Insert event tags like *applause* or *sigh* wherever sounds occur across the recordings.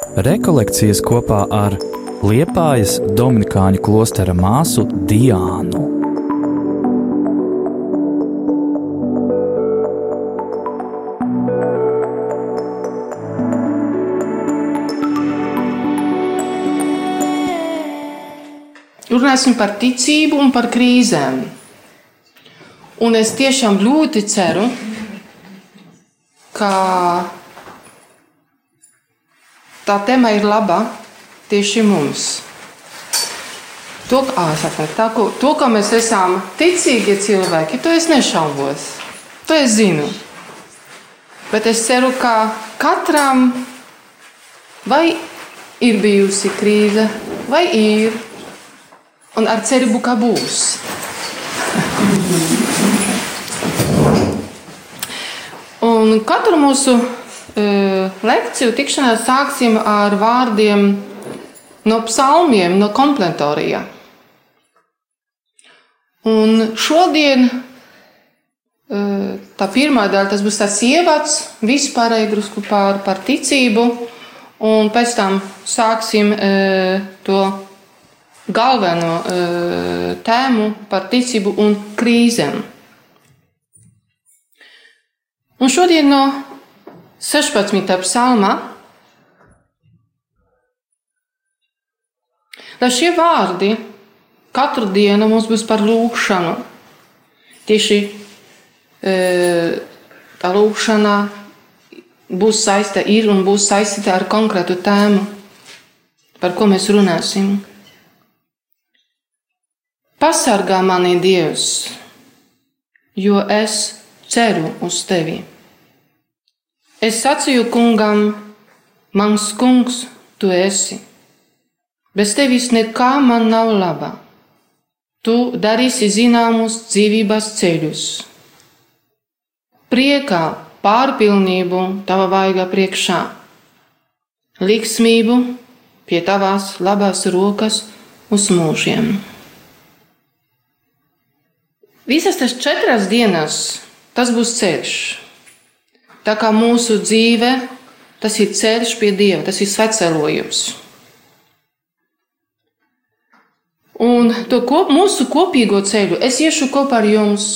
Rekolekcijas kopā ar Liepājas Dominikāņu klostera māsu Diānu. Runāsim par ticību un par krīzēm. Un es tiešām ļoti ceru, ka tā tēma ir laba tieši mums. To, āsaka, tā, ko, to, ka mēs esam ticīgi cilvēki, to es nešaubos. To es zinu. Bet es ceru, ka katram vai ir bijusi krīze, vai ir, un ar cerību, ka būs. Un katru mūsu lekciju tikšanās sāksim ar vārdiem no psalmiem, no kompletorija. Un šodien tā pirmā daļa tas būs tas ievads vispārēji drusku par, par ticību, un pēc tam sāksim to galveno tēmu par ticību un krīzēm. Un šodien no 16. psalma, lai šie vārdi katru dienu mums būs par lūgšanu. Tieši e, tā lūgšana būs saistīta, ir un būs saistīta ar konkrētu tēmu, par ko mēs runāsim. Pasargā mani Dievs, jo es ceru uz tevi. Es sacīju kungam, mans kungs, tu esi. Bez tevis nekā man nav laba. Tu darīsi zināmus dzīvības ceļus. Priekā pārpilnību tava vaiga priekšā, liksmību pie tavās labās rokas uz mūžiem. Visas tas četras dienas tas būs ceļš. Tā kā mūsu dzīve, tas ir ceļš pie Dieva, tas ir svecelojums. Un to kop, mūsu kopīgo ceļu es iešu kopā ar jums.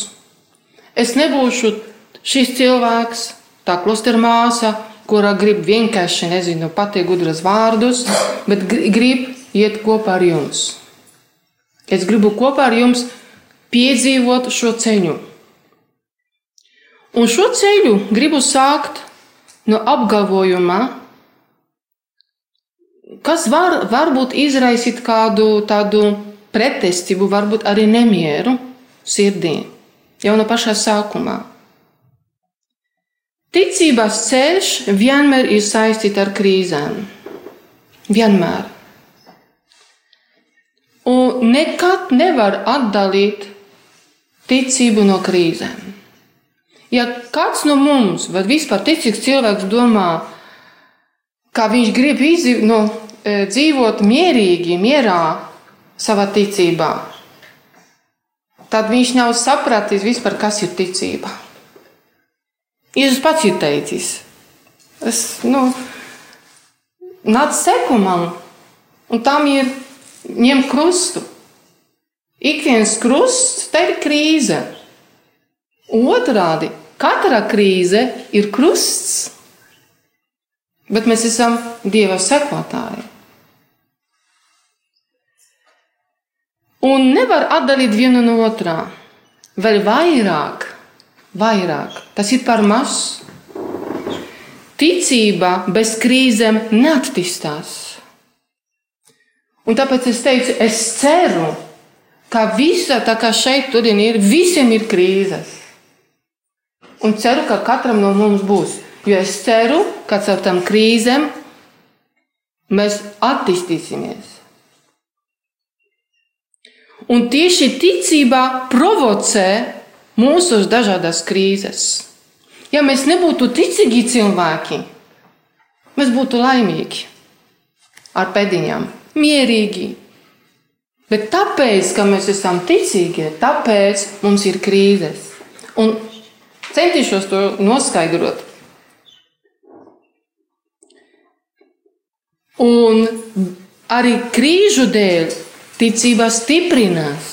Es nebūšu šis cilvēks, tā klostera māsa, kura grib vienkārši, nezinu, pateikt gudras vārdus, bet grib iet kopā ar jums. Es gribu kopā ar jums piedzīvot šo ceļu. Un šo ceļu gribu sākt no apgalvojuma, kas var, varbūt izraisīt kādu tādu pretestību, varbūt arī nemieru sirdī jau no pašā sākumā. Ticības ceļš vienmēr ir saistīts ar krīzēm. Vienmēr. Un nekad nevar atdalīt ticību no krīzēm. Ja kāds no mums, vai vispār ticīgs cilvēks, domā, ka viņš grib izdzīv, no, e, dzīvot mierīgi, mierā savā ticībā, tad viņš nav sapratis vispār, kas ir ticība. Jēzus pats ir teicis, es nu, nāc seku man, un tam ir ņem krustu. Ik viens krusts, tā ir krīze. Otrādi, Katra krīze ir krusts, bet mēs esam Dieva sekotāji. Un nevar atdalīt vienu no otrā. Vēl vairāk, vairāk. Tas ir par maz. Ticība bez krīzēm neattīstās. Un tāpēc es teicu, es ceru, ka visa tā kā šeit ir, visiem ir krīzes. Un ceru, ka katram no mums būs. Jo es ceru, ka caur tam krīzēm mēs attīstīsimies. Un tieši ticība provocē mūsu dažādas krīzes. Ja mēs nebūtu ticīgi cilvēki, mēs būtu laimīgi, ar pēdiņām, mierīgi. Bet tāpēc, ka mēs esam ticīgi, tāpēc mums ir krīzes. Un Centīšos to noskaidrot. Un arī krīžu dēļ ticība stiprinās,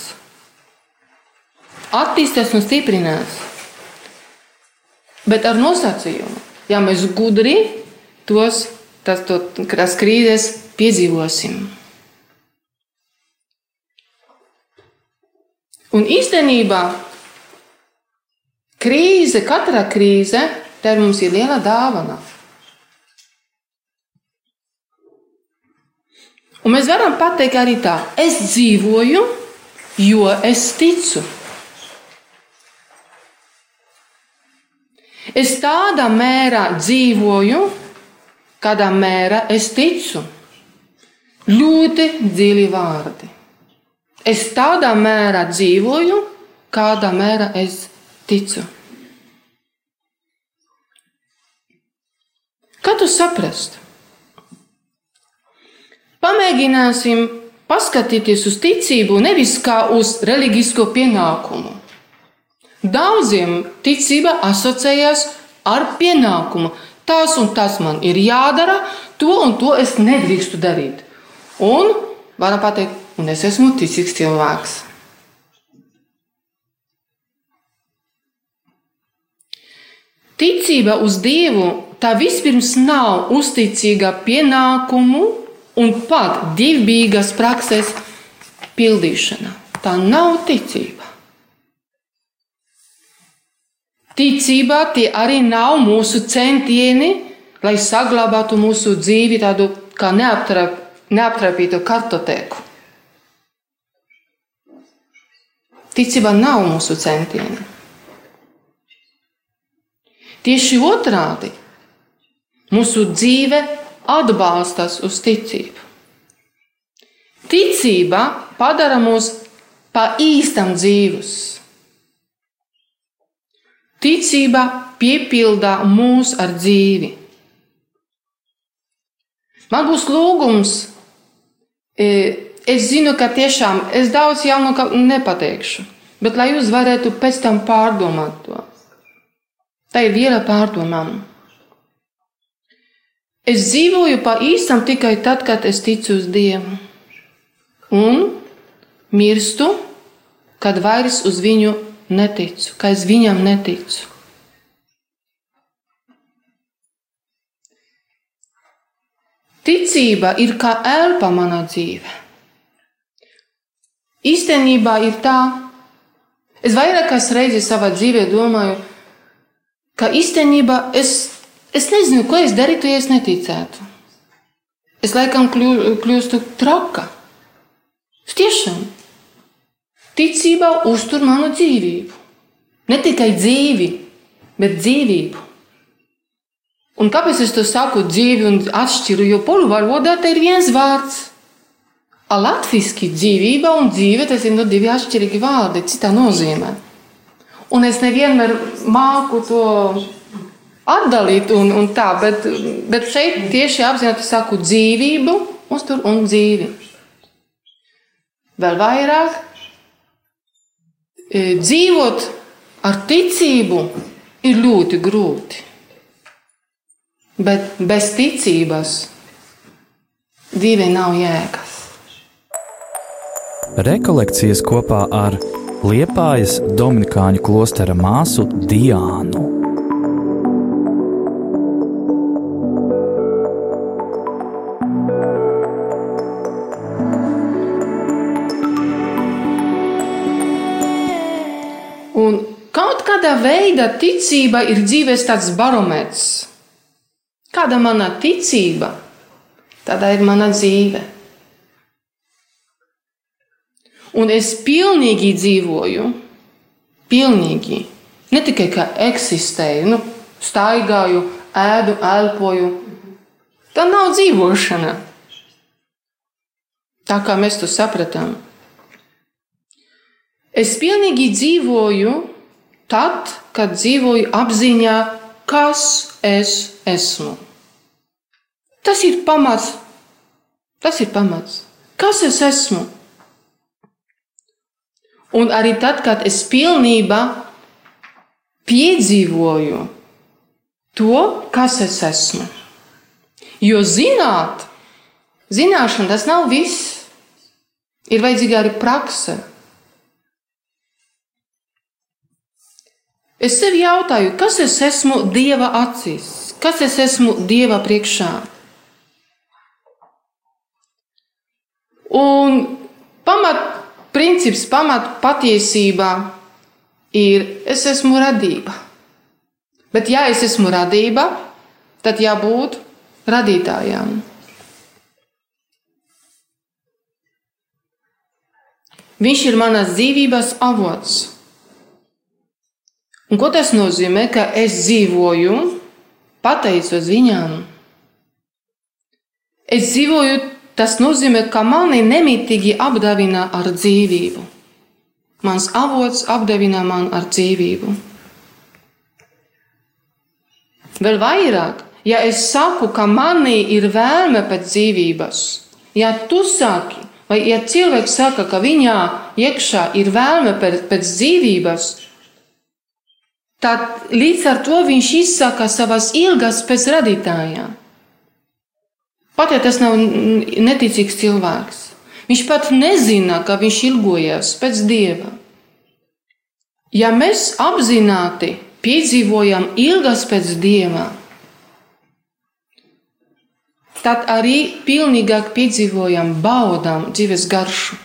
attīstās un stiprinās. Bet ar nosacījumu, ja mēs gudri tos tas, to, tas krīzes piedzīvosim. Un īstenībā krīze, katra krīze, tā mums ir liela dāvana. Un mēs varam pateikt arī tā, es dzīvoju, jo es ticu. Es tādā mērā dzīvoju, kādā mērā es ticu. Ļoti dziļi vārdi. Es tādā mērā dzīvoju, kādā mērā es ticu. Kā tu saprast? Pamēģināsim paskatīties uz ticību nevis kā uz reliģisko pienākumu. Daudziem ticība asociējas ar pienākumu. Tas un tas man ir jādara, to un to es nedrīkstu darīt. Un varam pateikt, un es esmu ticīgs cilvēks. Ticība uz Dievu tā vispirms nav uzticīga pienākumu un pat dievbijīgas prakses pildīšana. Tā nav ticība. Ticībā tie arī nav mūsu centieni, lai saglabātu mūsu dzīvi tādu kā neaptrapītu kartotēku. Ticība nav mūsu centieni. Tieši otrādi mūsu dzīve atbalstās uz ticību. Ticība padara mūs pa īstam dzīvus. Ticība piepildā mūs ar dzīvi. Man būs lūgums. E, es zinu, ka tiešām es daudz jaunu nepateikšu, bet lai jūs varētu pēc tam pārdomāt to. Tā ir viela pārdomām. Es dzīvoju pa īstam tikai tad, kad es ticu uz Dievu. Un mirstu, kad vairs uz viņu neticu, ka es viņam neticu. Ticība ir kā elpa manā dzīvē. Īstenībā ir tā, es vairākas reizes savā dzīvē domāju, ka īstenībā es, es nezinu, ko es darītu, ja es neticētu. Es laikam kļū, kļūstu traka. Tiešām ticībā uztur manu dzīvību. Ne tikai dzīvi, bet dzīvību. Un kāpēc es to saku dzīvi un atšķiru? Jo poļu valodā te ir viens vārds. A latviski dzīvība un dzīve tas ir no divi atšķirīgi vārdi, citā nozīmē. Un es nevienmēr māku to atdalīt, un, un tā, bet, bet šeit tieši apzināti saku dzīvību, uztur un dzīvi. Vēl vairāk e, dzīvot ar ticību ir ļoti grūti. Bet bez ticības dzīvē nav jēgas. Rekolekcijas kopā ar Liepājas Dominikāņu klostera māsu Diānu. Un kaut kādā veidā ticība ir dzīves tāds barometrs. Kāda ir mana ticība, tāda ir mana dzīve. Un es pilnīgi dzīvoju, pilnīgi. Ne tikai kā eksistēju, nu, staigāju, ēdu, elpoju. Tā nav dzīvošana. Tā kā mēs to sapratām. Es pilnīgi dzīvoju tad, kad dzīvoju apziņā, kas es esmu. Tas ir pamats. Tas ir pamats. Kas es esmu? Un arī tad, kad es pilnībā piedzīvoju to, kas es esmu. Jo zināt, Zināšana tas nav viss. Ir vajadzīga arī prakse. Es sev jautāju, kas es esmu Dieva acīs, kas es esmu Dieva priekšā. Un pamat princips, pamat patiesībā ir, es esmu radība. Bet, ja es esmu radība, tad jābūt radītājām. Viņš ir manas dzīvības avots. Un ko tas nozīmē, ka es dzīvoju pateicos viņām? Es dzīvoju, tas nozīmē, ka mani nemitīgi apdāvina ar dzīvību. Mans avots apdāvina man ar dzīvību. Vēl vairāk, ja es saku, ka manī ir vēlme pēc dzīvības, ja tu saki, vai ja cilvēks saka, ka viņā iekšā ir vēlme pēc, pēc dzīvības, tad līdz ar to viņš izsaka savas ilgas pēc radītājā. Pat ja tas nav neticīgs cilvēks, viņš pat nezina, ka viņš ilgojas pēc dieva. Ja mēs apzināti piedzīvojam ilgas pēc dieva, tad arī pilnīgāk piedzīvojam, baudām dzīves garšu.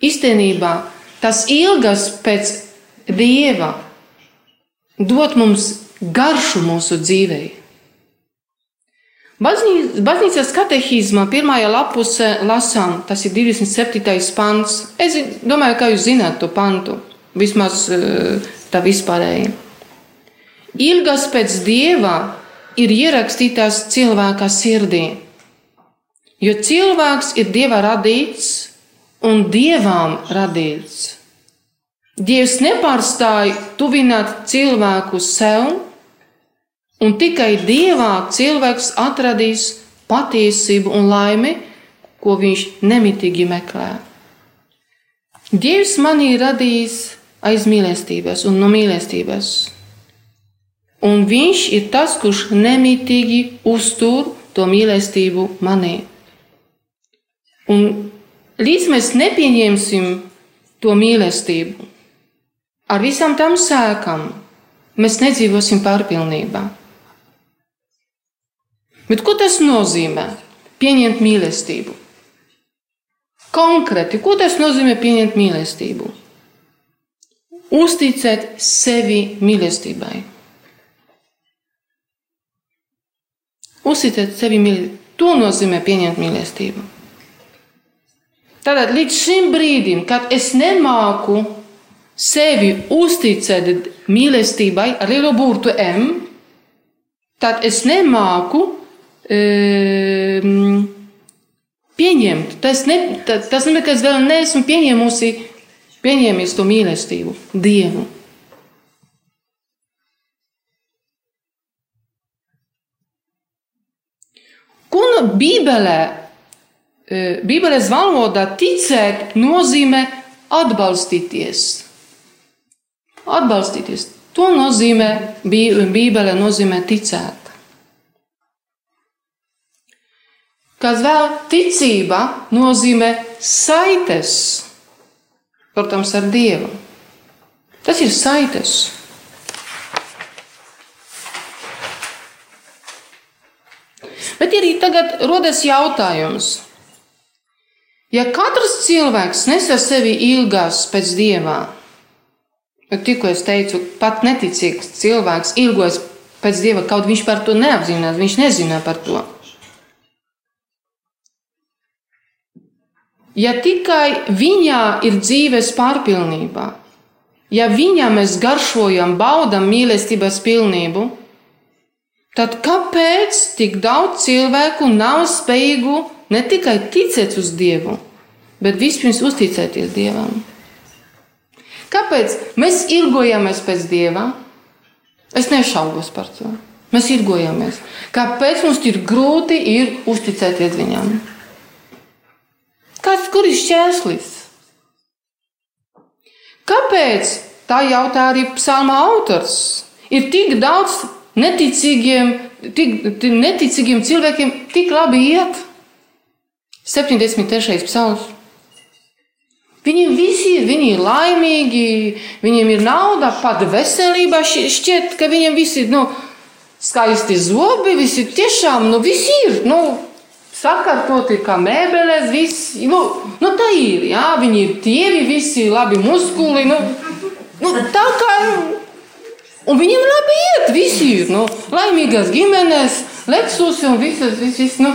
Īstenībā tas ilgas pēc dieva dot mums garšu mūsu dzīvei. Baznīcas katehizmā pirmajā lapusē lasām, tas ir 27. pants. Es domāju, ka jūs zināt to pantu, vismaz eh, tā vispārēji. Ilgas pēc dieva ir ierakstītās cilvēka sirdī, jo cilvēks ir dieva radīts un dievām radīts. Dievs nepārstāja tuvināt cilvēku sev, un tikai Dievā cilvēks atradīs patiesību un laimi, ko viņš nemitīgi meklē. Dievs manī radījis aiz mīlestības un no mīlestības. Un viņš ir tas, kurš nemitīgi uztur to mīlestību manī. Un līdz mēs nepieņemsim to mīlestību, ar visām tām sēkām mēs nedzīvosim pārpilnībā. Bet ko tas nozīmē? Pieņemt mīlestību. Konkrēti, ko tas nozīmē pieņemt mīlestību? Uzticēt sevi mīlestībai. Uzticēt sevi mīlestībai. To nozīmē pieņemt mīlestību. Tātad līdz šim brīdim, kad es nemāku sevi uzticēt mīlestībai ar lielo burtu M, tad es nemāku e, pieņemt. Tas, ne, tas, tas es vēl neesmu pieņēmusi, pieņēmis to mīlestību, Dievu. Ko no Bībelē, e, Bībeles valodā ticēt nozīmē atbalstīties. Atbalstīties. To nozīmē, Bībele nozīmē ticēt. Kas vēl ticība nozīmē saites, protams, ar Dievu. Tas ir saites. Bet ir tagad rodas jautājums. Ja katrs cilvēks nesa sevi ilgās pēc dievā, Tikko es teicu, pat neticīgs cilvēks ilgojas pēc dieva, kaut viņš par to neapzinās, viņš nezina par to. Ja tikai viņā ir dzīves pārpilnība, ja viņā mēs garšojam, baudam mīlestības pilnību, tad kāpēc tik daudz cilvēku nav spējīgu ne tikai ticēt uz Dievu, bet vispirms uzticēties Dievam? Kāpēc mēs ilgojamies pēc Dieva? Es nešaubos par to. Mēs ilgojamies. Kāpēc mums ir grūti ir uzticēties Viņam? Kāds kur ir šķērslis? Kāpēc? Tā jautā arī psalma autors. Ir tik daudz neticīgiem, tik, neticīgiem cilvēkiem, tik labi iet. 73. psalms. Viņiem visi ir, viņi ir laimīgi, viņiem ir nauda, pat veselībā šķiet, ka viņiem visi ir nu, skaisti zobi, visi tiešām, nu, visi ir. Nu, sakārtot ir kā mēbeles, viss. Nu, nu tā ir, jā, viņi ir tievi, visi labi muskuli. Nu, nu, tā kā, un viņiem labi iet, visi ir, nu, laimīgas ģimenes, leksus un visas, visas, nu,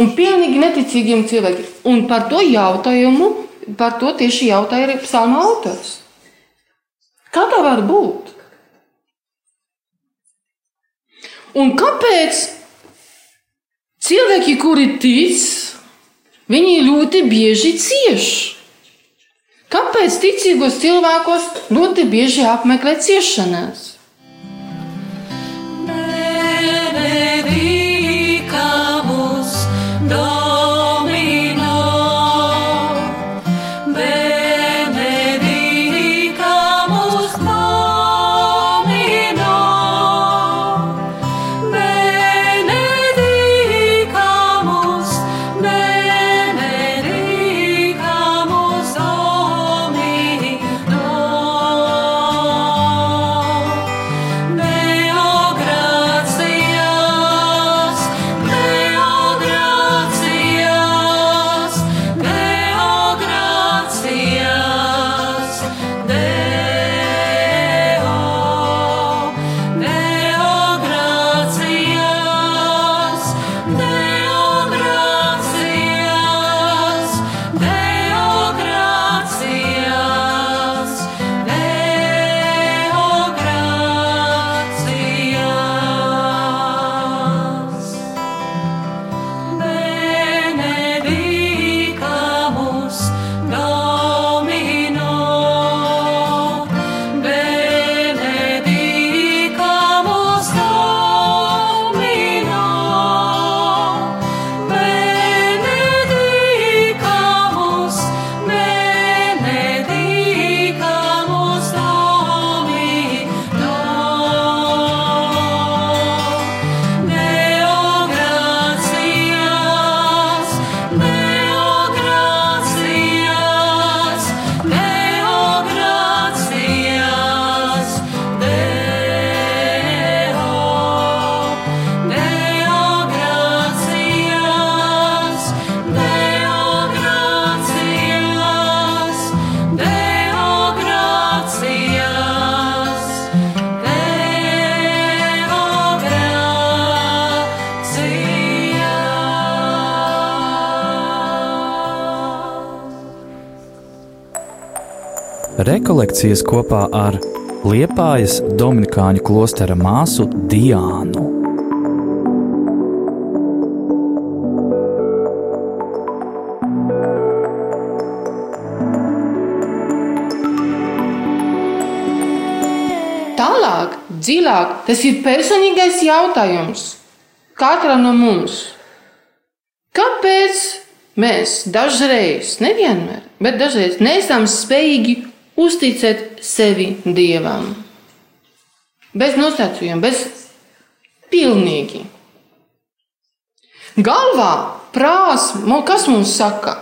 un pilnīgi neticīgiem cilvēkiem. Un par to jautājumu par to tieši jautāja arī psalma autors. Kā tā var būt? Un kāpēc cilvēki, kuri tic, viņi ļoti bieži cieš? Kāpēc ticīgos cilvēkos ļoti bieži apmeklē ciešanās? Rekolekcijas kopā ar Liepājas Dominikāņu klostera māsu Diānu. Tālāk, dziļāk, tas ir personīgais jautājums katram no mums. Kāpēc mēs dažreiz, nevienmēr, bet dažreiz neesam spējīgi uzticēt sevi Dievam. Bez nosacījuma, bez pilnīgi. Galvā prāts, kas mums saka?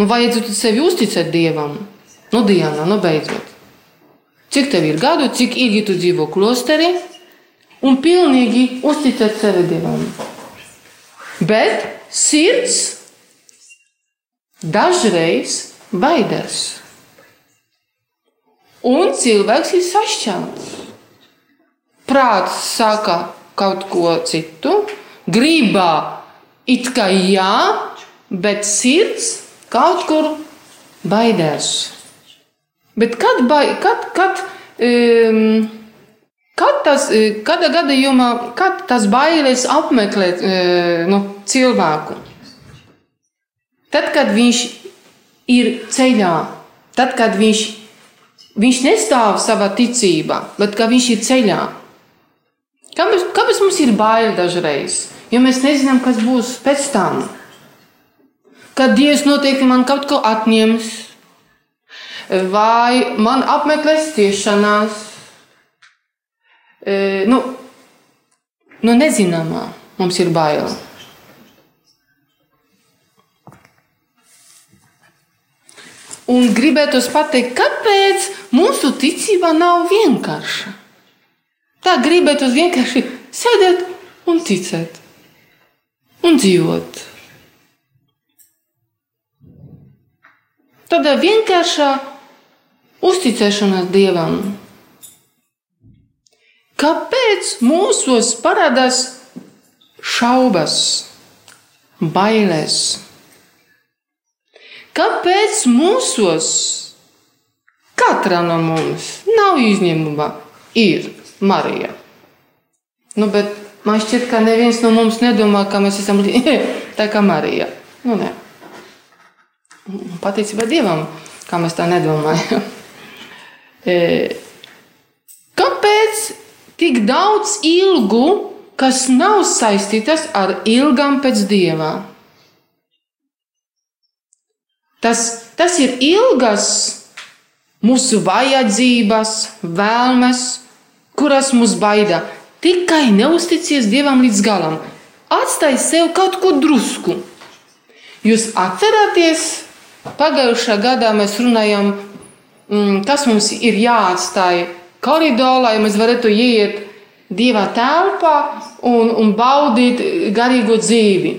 Nu, vajadzētu sevi uzticēt Dievam. Nu, Diana, nu beidzot. Cik tev ir gadu, cik ilgi tu dzīvo klosterī, un pilnīgi uzticēt sevi Dievam. Bet sirds dažreiz baidās. Un cilvēks ir sašķelts. Prāts saka kaut ko citu, gribā it kā jā, bet sirds kaut kur baidās. Bet kad, bai, kad, kad, um, kad tas, kādā gadījumā, kad tas bailes apmeklēt uh, nu, cilvēku? Tad, kad viņš ir ceļā, tad, kad viņš Viņš nestāv savā ticībā, bet kā viņš ir ceļā. Kāpēc, kāpēc mums ir bail dažreiz? Jo mēs nezinām, kas būs pēc tam. Kad Dievs noteikti man kaut ko atņems, vai man apmeklēs ciešanās. E, nu, nu, nezināmā mums ir bail. Un gribētu pateikt, kāpēc mūsu ticība nav vienkārša. Tā gribētu vienkārši sēdēt un ticēt un dzīvot. Tāda vienkārša uzticēšanās Dievam. Kāpēc mūsos parādās šaubas, bailes? Kāpēc mūsos katra no mums nav izņēmuma? Ir Marija. Nu, bet man šķiet, ka neviens no mums nedomā, ka mēs esam *laughs* tā kā Marija. Nu, ne. Pateicībā Dievam, kā mēs tā nedomājam. *laughs* E, kāpēc tik daudz ilgu, kas nav saistītas ar ilgām pēc Dieva? Tas, tas ir ilgas mūsu vajadzības, vēlmes, kuras mūs baida. Tikai neusticies Dievam līdz galam. Atstāj sev kaut ko drusku. Jūs atceraties, pagājušā gadā mēs runājam, mm, kas mums ir jāatstāj koridorā, lai mēs varētu iet Dieva telpā un, un baudīt garīgo dzīvi.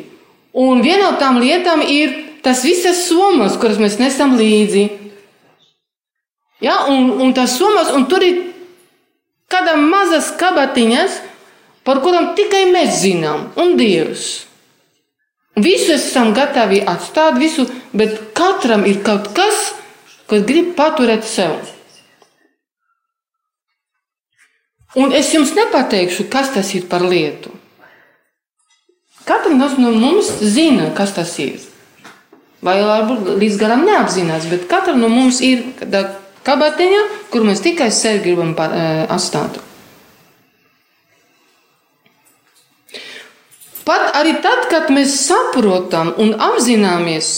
Un viena no tām lietām ir tas visas summas, kuras mēs nesam līdzi. Ja, un, un tas summas, un tur ir kāda mazas kabatiņas, par kurām tikai mēs zinām, un Dievs. Visu esam gatavi atstāt, visu, bet katram ir kaut kas, kas grib paturēt sev. Un es jums nepateikšu, kas tas ir par lietu. Katrs no mums zina, kas tas ir. Vai varbūt līdz galam neapzinās, bet katram no mums ir kabatiņa, kur mēs tikai sevi gribam eh, atstāt. Pat arī tad, kad mēs saprotam un apzināmies,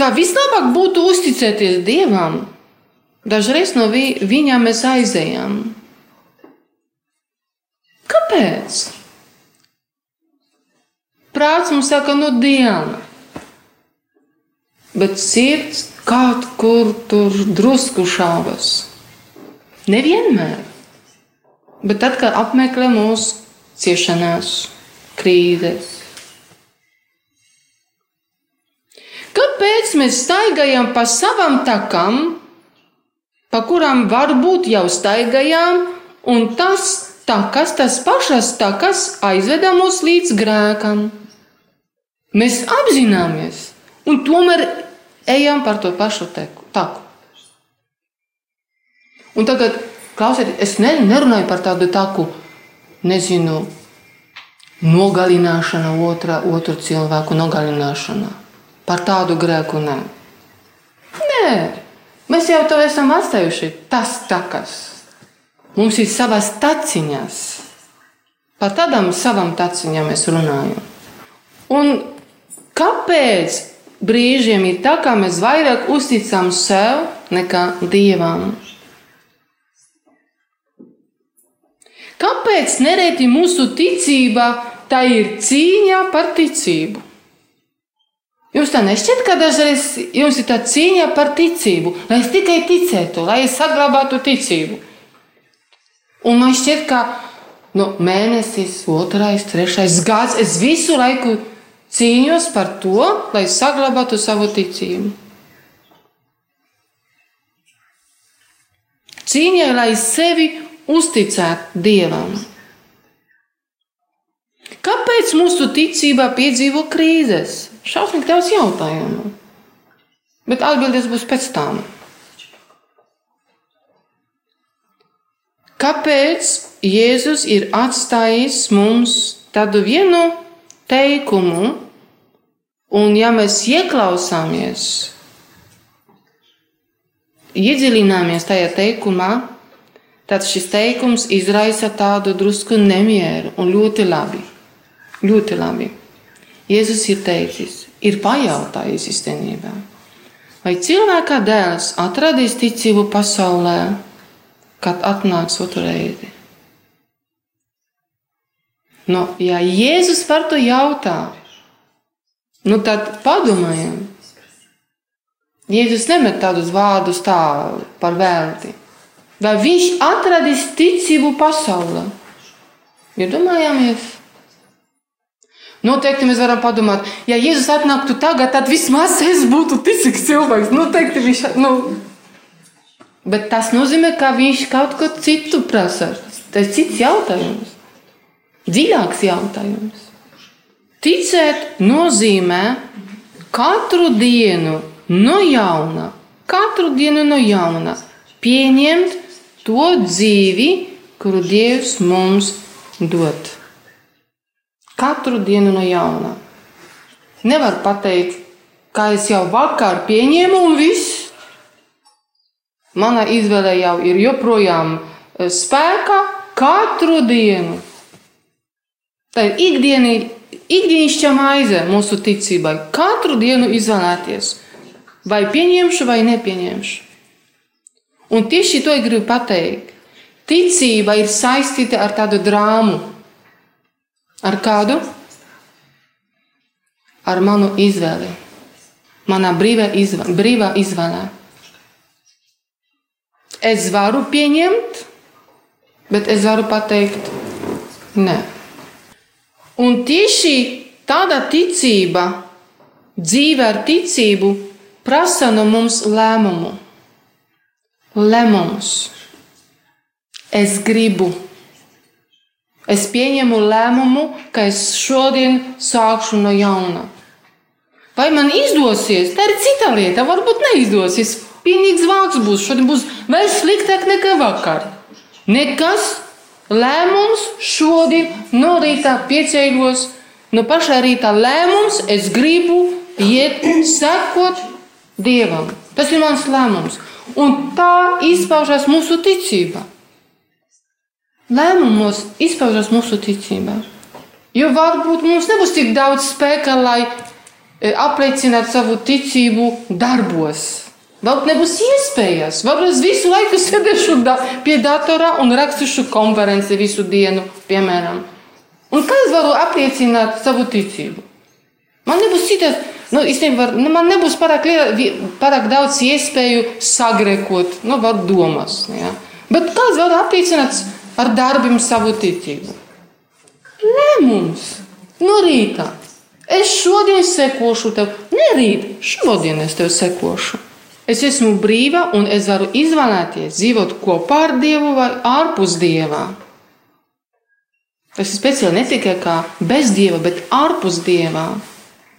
ka vislabāk būtu uzticēties Dievam, dažreiz no vi viņa mēs aizējām. Kāpēc? Prāts mums saka, no diena, bet sirds kaut kur tur drusku šaubas. Nevienmēr, bet tad, kad apmeklē mūsu ciešanās, krīzes. Kāpēc mēs staigājam pa savām takām, pa kurām varbūt jau staigājām, un tas takas, tas pašas takas aizveda mūs līdz grēkam? Mēs apzināmies, un tomēr ejam par to pašu teku, taku. Un tagad, klausieties, es ne, nerunāju par tādu taku, nezinu, nogalināšana, otra, otru cilvēku nogalināšana. Par tādu grēku nē. Nē, mēs jau to esam atstājuši. Tas takas. Mums ir savas taciņas. Par tādām savām taciņām mēs runājam. Un kāpēc brīžiem ir tā, ka mēs vairāk uzticam sev nekā dievam? Kāpēc nereti mūsu ticība tā ir cīņa par ticību. Jums tā nešķiet, ka dažreiz jums ir tā cīņa par ticību, lai es tikai ticētu, lai es saglabātu ticību. Un man šķiet, ka nu, mēnesis, otrais, trešais gads, es visu laiku cīņos par to, lai saglabātu savu ticību. Cīņai, lai sevi uzticētu Dievam. Kāpēc mūsu ticībā piedzīvo krīzes? Šausmīgi daudz jautājumu. Bet atbildes būs pēc tam. Kāpēc Jēzus ir atstājis mums tādu vienu teikumu, un ja mēs ieklausāmies, iedziļināmies tajā teikumā, tad šis teikums izraisa tādu drusku nemieru un ļoti labi. Ļoti labi. Jēzus ir teicis, ir pajautājis īstenībā, vai cilvēka dēls atradīs ticību pasaulē, kad atnāks otru reizi. Nu, ja Jēzus par to jautā, nu tad padomājam, Jēzus nemet tādus vārdus tā par velti. Vai viņš atradis ticību pasaulē? Iedomājāmies! Noteikti mēs varam padomāt, ja Jēzus atnāktu tagad, tad vismaz es būtu ticīgs cilvēks. Noteikti viņš. Nu, bet tas nozīmē, ka viņš kaut ko citu prasa. Tas ir cits jautājums, dziļāks jautājums. Ticēt nozīmē katru dienu no jauna, katru dienu no jauna pieņemt to dzīvi, kuru Dievs mums dod. Katru dienu no jauna. Nevar pateikt, kā es jau vakar pieņēmu un viss. Mana izvēle jau ir joprojām eh, spēkā katru dienu. Tā ir ikdiena, ikdienišķa maize mūsu ticībai. Katru dienu izvēlēties, vai pieņemšu vai nepieņemšu. Un tieši to es gribu pateikt. Ticība ir saistīta ar tādu drāmu. Ar kādu? Ar manu izvēli. Manā brīvā izvēle. Brīvā izvēle. Es varu pieņemt, bet es varu pateikt, nē. Un tieši tāda ticība, dzīve ar ticību, prasa no mums lēmumu. Lēmums. Es gribu. Es pieņemu lēmumu, ka es šodien sākšu no jauna. Vai man izdosies? Tā ir cita lieta. Varbūt neizdosies. Pilnīgs vāks būs. Šodien būs vēl sliktāk nekā vakar. Nekas. Lēmums šodien no rīta piecēlos. No pašā rīta lēmums es gribu iet, sekot Dievam. Tas ir mans lēmums. Un tā izpaužas mūsu ticība. Lēmumos izpaužas mūsu ticība. Jo varbūt mums nebūs tik daudz spēka, lai e, apliecinātu savu ticību darbos. Varbūt nebūs iespējas. Varbūt es visu laiku sēdēšu da pie datora un rakstīšu konferenci visu dienu, piemēram. Un kā es varu apliecināt savu ticību? Man nebūs citas Nu, īstenībā nu, man nebūs pārāk, pārāk daudz iespēju sagrekot, nu, var domas. Ja. Bet kāds var apliecināt ar darbiem savu ticību? Lēmums no rīta. Es šodien sekošu tev, ne rīt, šodien es tev sekošu. Es esmu brīva un es varu izvēlēties dzīvot kopā ar Dievu vai ārpus Dieva. Tas ir speciāli ne tikai kā bez Dieva, bet ārpus Dieva.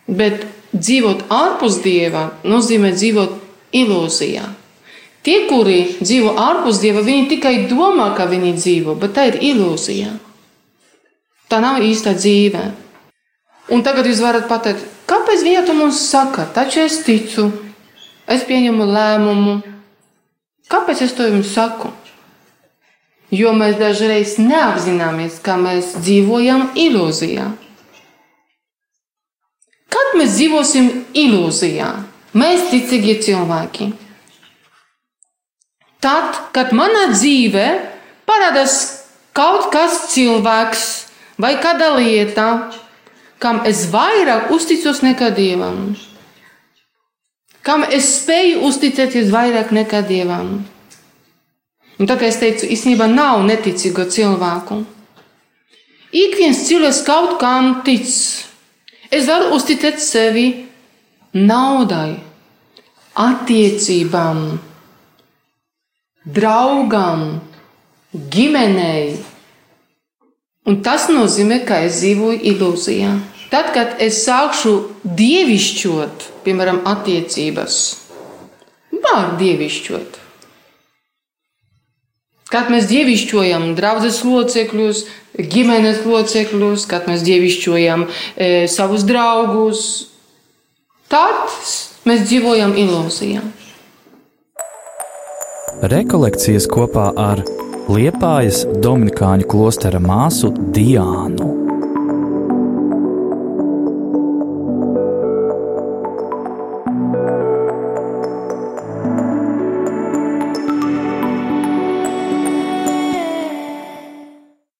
Bet dzīvot ārpus dieva nozīmē dzīvot ilūzijā. Tie, kuri dzīvo ārpus dieva, viņi tikai domā, ka viņi dzīvo, bet tā ir ilūzija. Tā nav īsta dzīve. Un tagad jūs varat pateikt, kāpēc viņa to mums saka? Taču es ticu, es pieņemu lēmumu. Kāpēc es to jums saku? Jo mēs dažreiz neapzināmies, ka mēs dzīvojam ilūzijā. Kad mēs dzīvosim ilūzijā, mēs ticīgie cilvēki. Tad, kad manā dzīvē parādās kaut kas cilvēks vai kāda lieta, kam es vairāk uzticos nekā dievam, kam es spēju uzticēties vairāk nekā dievam. Un tā kā es teicu, īstenībā nav neticīgo cilvēku. Ik viens cilvēks kaut kam tic. Es varu uzticēt sevi naudai, attiecībām, draugam, ģimenei. Un tas nozīmē, ka es dzīvoju ilūzijā. Tad, kad es sākšu dievišķot, piemēram, attiecības, var dievišķot. Kad mēs dievišķojam draugus locekļus, ģimenes locekļus, kad mēs dievišķojam e, savus draugus, tad mēs dzīvojam ilūzijā. Rekolekcijas kopā ar Liepājas Dominikāņu klostera māsu Diānu.